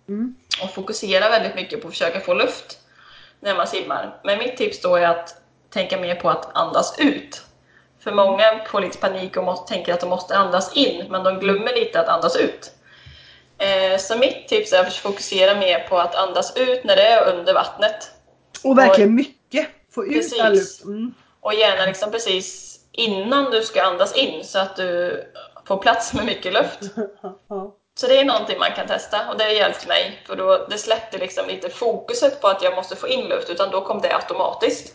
Mm. och fokuserar väldigt mycket på att försöka få luft när man simmar. Men mitt tips då är att tänka mer på att andas ut. För många får lite panik och måste, tänker att de måste andas in, men de glömmer lite att andas ut. Eh, så mitt tips är att fokusera mer på att andas ut när det är under vattnet. Och verkligen mycket. Få ut Precis. all luft. Mm. Och gärna liksom precis innan du ska andas in så att du får plats med mycket luft. <laughs> Så det är någonting man kan testa och det har hjälpt mig för då det släppte liksom lite fokuset på att jag måste få in luft utan då kom det automatiskt.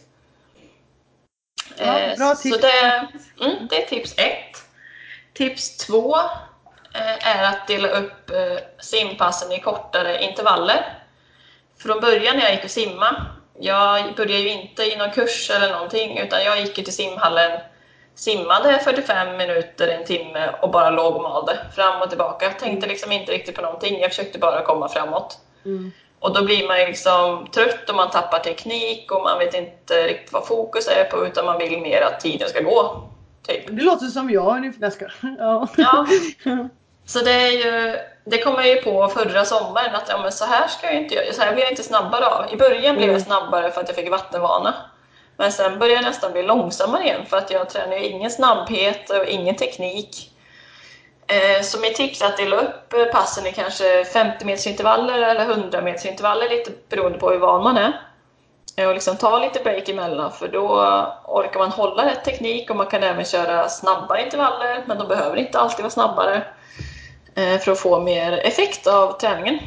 Ja, Eh, bra Så tips. det, mm, det är tips ett. Tips två eh, är att dela upp eh, simpassen i kortare intervaller. Från början när jag gick och simma, jag började ju inte i någon kurs eller någonting utan jag gick ju till simhallen simmade 45 minuter, en timme och bara låg och malde fram och tillbaka. Jag tänkte liksom inte riktigt på någonting, jag försökte bara komma framåt. Mm. Och då blir man ju liksom trött och man tappar teknik och man vet inte riktigt vad fokus är på utan man vill mer att tiden ska gå. Typ. Det låter som jag. Jag ska. <laughs> Ja. Ja. Så det, är ju, det kom jag ju på förra sommaren att ja, men så här ska jag inte göra, så här blir jag inte snabbare av. I början blev jag Mm. snabbare för att jag fick vattenvana. Men sen började jag nästan bli långsammare igen för att jag tränar ju ingen snabbhet och ingen teknik. Eh, så mitt tips är att dela upp eh, passen i kanske 50 meters intervaller eller 100 meters intervaller lite beroende på hur van man är. Eh, och liksom ta lite break emellan för då orkar man hålla rätt teknik och man kan även köra snabba intervaller men de behöver inte alltid vara snabbare för att få mer effekt av träningen.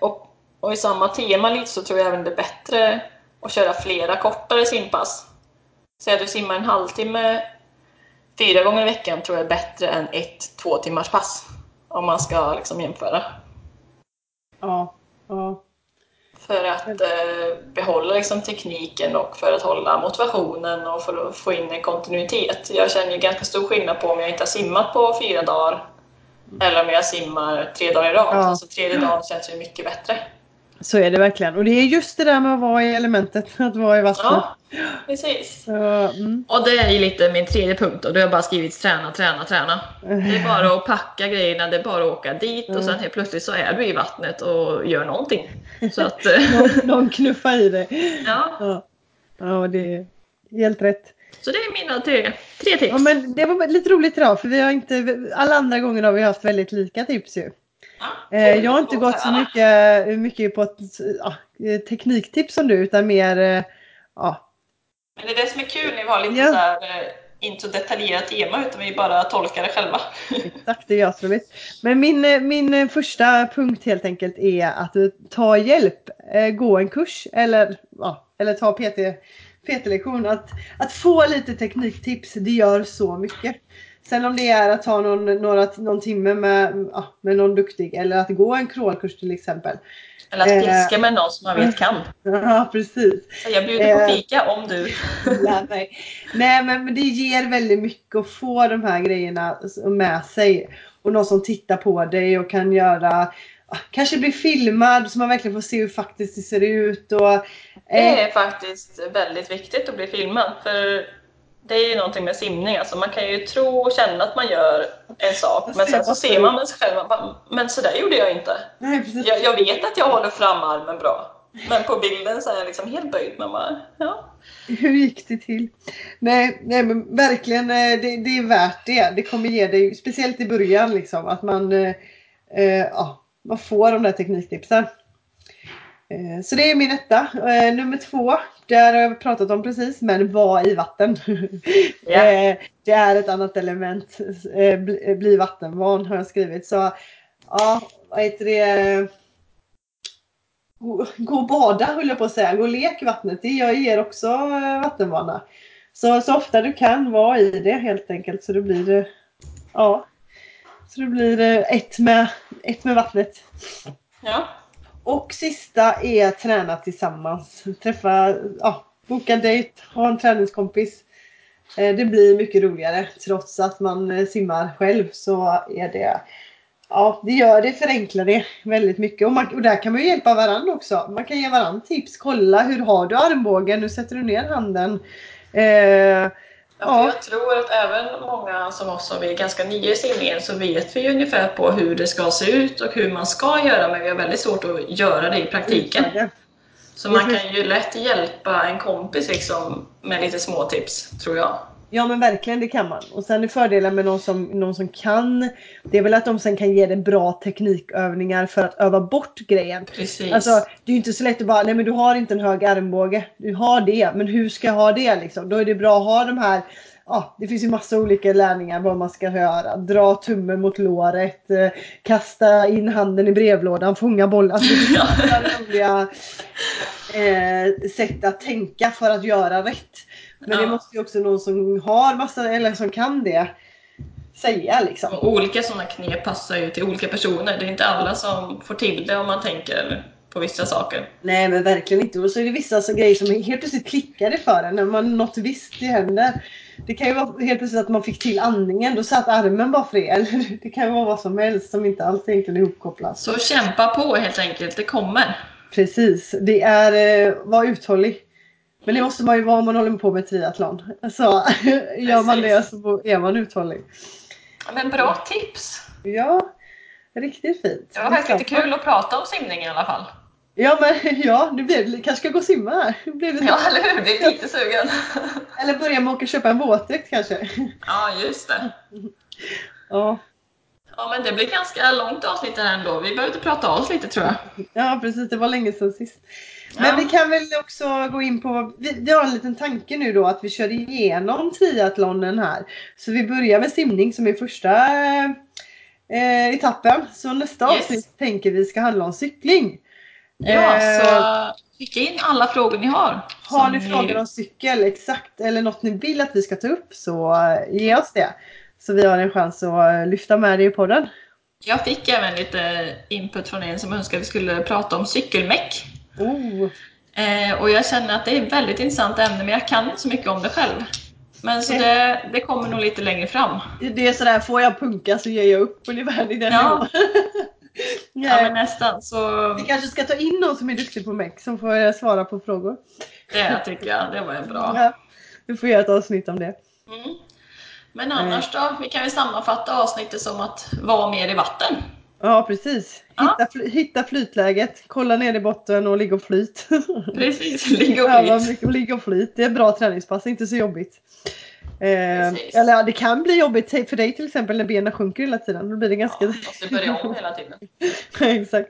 Och, och i samma tema lite så tror jag även det är bättre att köra flera kortare simpass. Säg att du simmar en halvtimme fyra gånger i veckan tror jag är bättre än ett två timmars pass. Om man ska liksom jämföra. Ja. ja. För att eh, behålla liksom tekniken och för att hålla motivationen och för att få in en kontinuitet. Jag känner ju ganska stor skillnad på om jag inte har simmat på fyra dagar eller om jag simmar tre dagar i rad. Ja. Alltså tredje dagen känns ju mycket bättre. Så är det verkligen. Och det är just det där med att vara i elementet. <laughs> Att vara i vattnet. Ja, <gasps> precis. Så, mm. Och det är ju lite min tredje punkt och då har jag bara skrivit träna, träna, träna. Det är bara att packa grejerna, det är bara att åka dit och sen helt plötsligt så är du i vattnet och gör någonting. Så att, <laughs> eh, någon, någon knuffar i dig. ja. Ja. ja, det är helt rätt. Så det är mina tre, tre tips. Ja, men det var lite roligt idag för vi har inte, alla andra gånger har vi haft väldigt lika tips ju. Eh, jag har inte gått så mycket, mycket på ja, tekniktips som du utan mer eh, ja, Men det är det som är kul när vi har lite Ja. här, eh, inte så detaljerat tema utan vi bara tolkar det själva. <laughs> Exakt, det är jätteroligt. Men min, min första punkt helt enkelt är att ta hjälp. Gå en kurs eller, ja, eller ta PT, PT-lektion. Att, att få lite tekniktips, det gör så mycket. Sen om det är att ta någon, några, någon timme med, ja, med någon duktig eller att gå en crawlkurs till exempel. Eller att Eh. piska med någon som man vet kan. <laughs> Ja, precis. Så jag bjuder på Eh. fika om du... <laughs> Ja, nej. nej men men det ger väldigt mycket att få de här grejerna med sig. Och någon som tittar på dig och kan göra Kanske bli filmad så man verkligen får se hur faktiskt det ser ut. Och, eh, Det är faktiskt väldigt viktigt att bli filmad för det är ju någonting med simning, alltså man kan ju tro och känna att man gör en sak men sen så ser man med sig själv, man bara, men så där gjorde jag inte. nej, precis. Jag, jag vet att jag håller fram armen bra. Men på bilden så är jag liksom helt böjd. Man bara, ja. Hur gick det till? Nej, nej men verkligen eh, det, det är värt det. Det kommer ge dig, speciellt i början liksom, att man, eh, eh, ja, man får de där tekniktipsen. Eh, så det är min etta. Eh, nummer två, där har jag pratat om precis, men var i vatten. <laughs> Eh, det är ett annat element. Eh, bli, bli vattenvan har jag skrivit. Så ja, vad heter det? Gå, och bada höll jag på att säga. Gå och lek i vattnet. Det ger också eh, vattenvana. Så, så ofta du kan, vara i det helt enkelt. Så det blir det. Ja. Så det blir eh, ett med, ett med vattnet. ja. Och sista är träna tillsammans. Träffa, ja, boka dejt, ha en träningskompis. Eh, det blir mycket roligare trots att man eh, simmar själv så är det Ja, det gör det, förenklar det väldigt mycket. Och, man, och där kan man ju hjälpa varandra också. Man kan ge varandra tips. Kolla, hur har du armbågen? Nu sätter du ner handen. Eh, Ja. Jag tror att även många som oss som är ganska nya i simningen så vet vi ungefär på hur det ska se ut och hur man ska göra men vi har väldigt svårt att göra det i praktiken. Så man kan ju lätt hjälpa en kompis liksom med lite små tips, tror jag. Ja men verkligen det kan man. Och sen är fördelen med någon som, någon som kan. Det är väl att de sen kan ge dig bra teknikövningar för att öva bort grejen. Precis. Alltså det är ju inte så lätt att bara, nej men du har inte en hög armbåge. Du har det, men hur ska jag ha det liksom? Då är det bra att ha de här Ja, det finns ju massa olika lärningar vad man ska göra. Dra tummen mot låret, eh, kasta in handen i brevlådan, fånga bollen. Alltså, det finns <laughs> massa roliga eh, sätt att tänka för att göra rätt. Men det Ja. måste ju också någon som har massa, eller som kan det, säga liksom. Och olika sådana knep passar ju till olika personer. Det är inte alla som får till det om man tänker på vissa saker. Nej men verkligen inte. Och så är det vissa så grejer som helt plötsligt klickade för en när man något visst händer. Det kan ju vara helt plötsligt att man fick till andningen, då satt armen bara fel. <laughs> Det kan ju vara vad som helst som inte alls egentligen är ihopkopplat. Så kämpa på helt enkelt, det kommer. Precis, det är eh, var uthållig. Men det måste man ju vara om man håller på med triathlon. Så <laughs> gör man det så är man uthållig. Men bra tips! Ja, riktigt fint. Det var faktiskt lite kul att prata om simning i alla fall. Ja men <laughs> ja, nu blir det, kanske ska gå och simma här. Nu blir det Ja, eller hur? Är lite sugen. Eller börja med att åka och köpa en våtdräkt kanske. Ja, just det. Ja. Ja, men det blir ganska långt avsnitt ändå. Vi behöver prata av oss lite tror jag. ja precis, det var länge sedan sist. Men Ja. vi kan väl också gå in på, vi, vi har en liten tanke nu då att vi kör igenom triathlonen här. Så vi börjar med simning som är första eh, etappen. Så nästa Yes. avsnitt tänker vi ska handla om cykling. Ja, Eh, så skicka in alla frågor ni har. Har ni frågor om cykel exakt eller något ni vill att vi ska ta upp så eh, ge oss det. Så vi har en chans att eh, lyfta med det i podden. Jag fick även lite input från en som önskade att vi skulle prata om cykelmeck. Oh. Eh, och jag känner att det är ett väldigt intressant ämne, men jag kan inte så mycket om det själv. Men så det, det kommer nog lite längre fram. Det är sådär, får jag punka så ger jag upp ungefär i den Ja. <laughs> Ja, men nästan. Så Vi kanske ska ta in någon som är duktig på meck som får eh, svara på frågor. det tycker jag, det var en bra. Ja, vi får göra ett avsnitt om det. Mm. Men annars då? Vi kan väl sammanfatta avsnittet som att vara mer i vatten. Ja precis. Ja. Hitta, fly- hitta flytläget, kolla ner i botten och ligga och flyt. <laughs> Precis, ligga och <laughs> Ja, flyt. mycket ligga och flyt. Det är bra träningspass, inte så jobbigt. Eh, eller ja, det kan bli jobbigt för dig till exempel när benen sjunker hela tiden. Då blir det ganska... Ja, måste börja om hela tiden. <laughs> Exakt.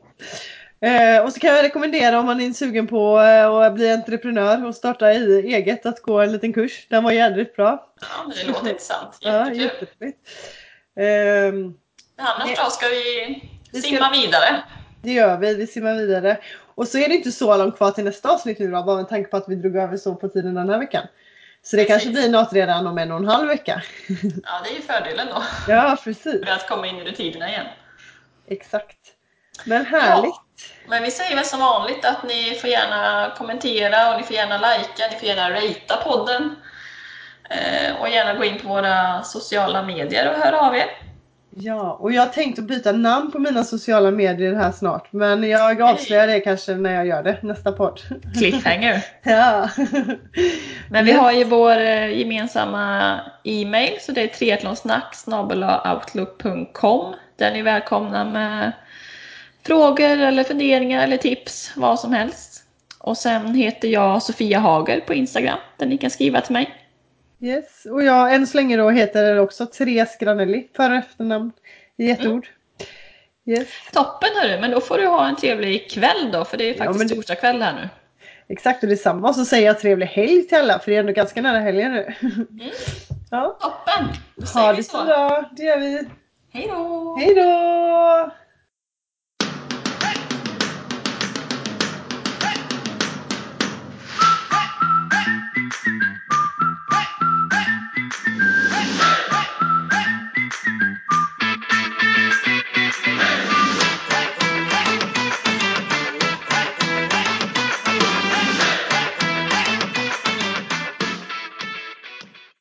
Eh, och så kan jag rekommendera om man är sugen på eh, att bli entreprenör och starta i eget att gå en liten kurs. Den var jädrigt bra. Ja, det låter intressant. Ja, Jättekul. jätteroligt. Ehm, Men annars då ska vi Vi ska- simma vidare. det gör vi, vi simmar vidare. Och så är det inte så långt kvar till nästa avsnitt nu då, bara med tanke på att vi drog över så på tiden den här veckan. Så det Precis. kanske blir något redan om en och en halv vecka. <laughs> Ja, det är ju fördelen då. Ja, precis. Med att komma in i rutinerna igen. Exakt. Men härligt. Men vi säger väl som vanligt att ni får gärna kommentera och ni får gärna likea, ni får gärna ratea podden. Eh, och gärna gå in på våra sociala medier och höra av er. Ja, och jag har tänkt att byta namn på mina sociala medier här snart. Men jag avslöjar det kanske när jag gör det, nästa podd. Cliffhanger. <laughs> Ja. Men vi har ju vår eh, gemensamma e-mail så det är triathlonsnack ni är välkomna med frågor eller funderingar eller tips, vad som helst. Och sen heter jag Sofia Hager på Instagram där ni kan skriva till mig. Yes, och jag än så länge då heter det också Therese Granelli, för och efternamn i ett Mm. ord. Yes, Toppen hörru, men då får du ha en trevlig kväll då för det är Ja, faktiskt men det- torsdag kväll här nu. exakt och detsamma. Och så säger jag trevlig helg till alla, för det är ändå ganska nära helgen nu. Mm. <laughs> Ja, Toppen! Då ha säger vi det så. bra. Det gör vi. Hej då! Hej då!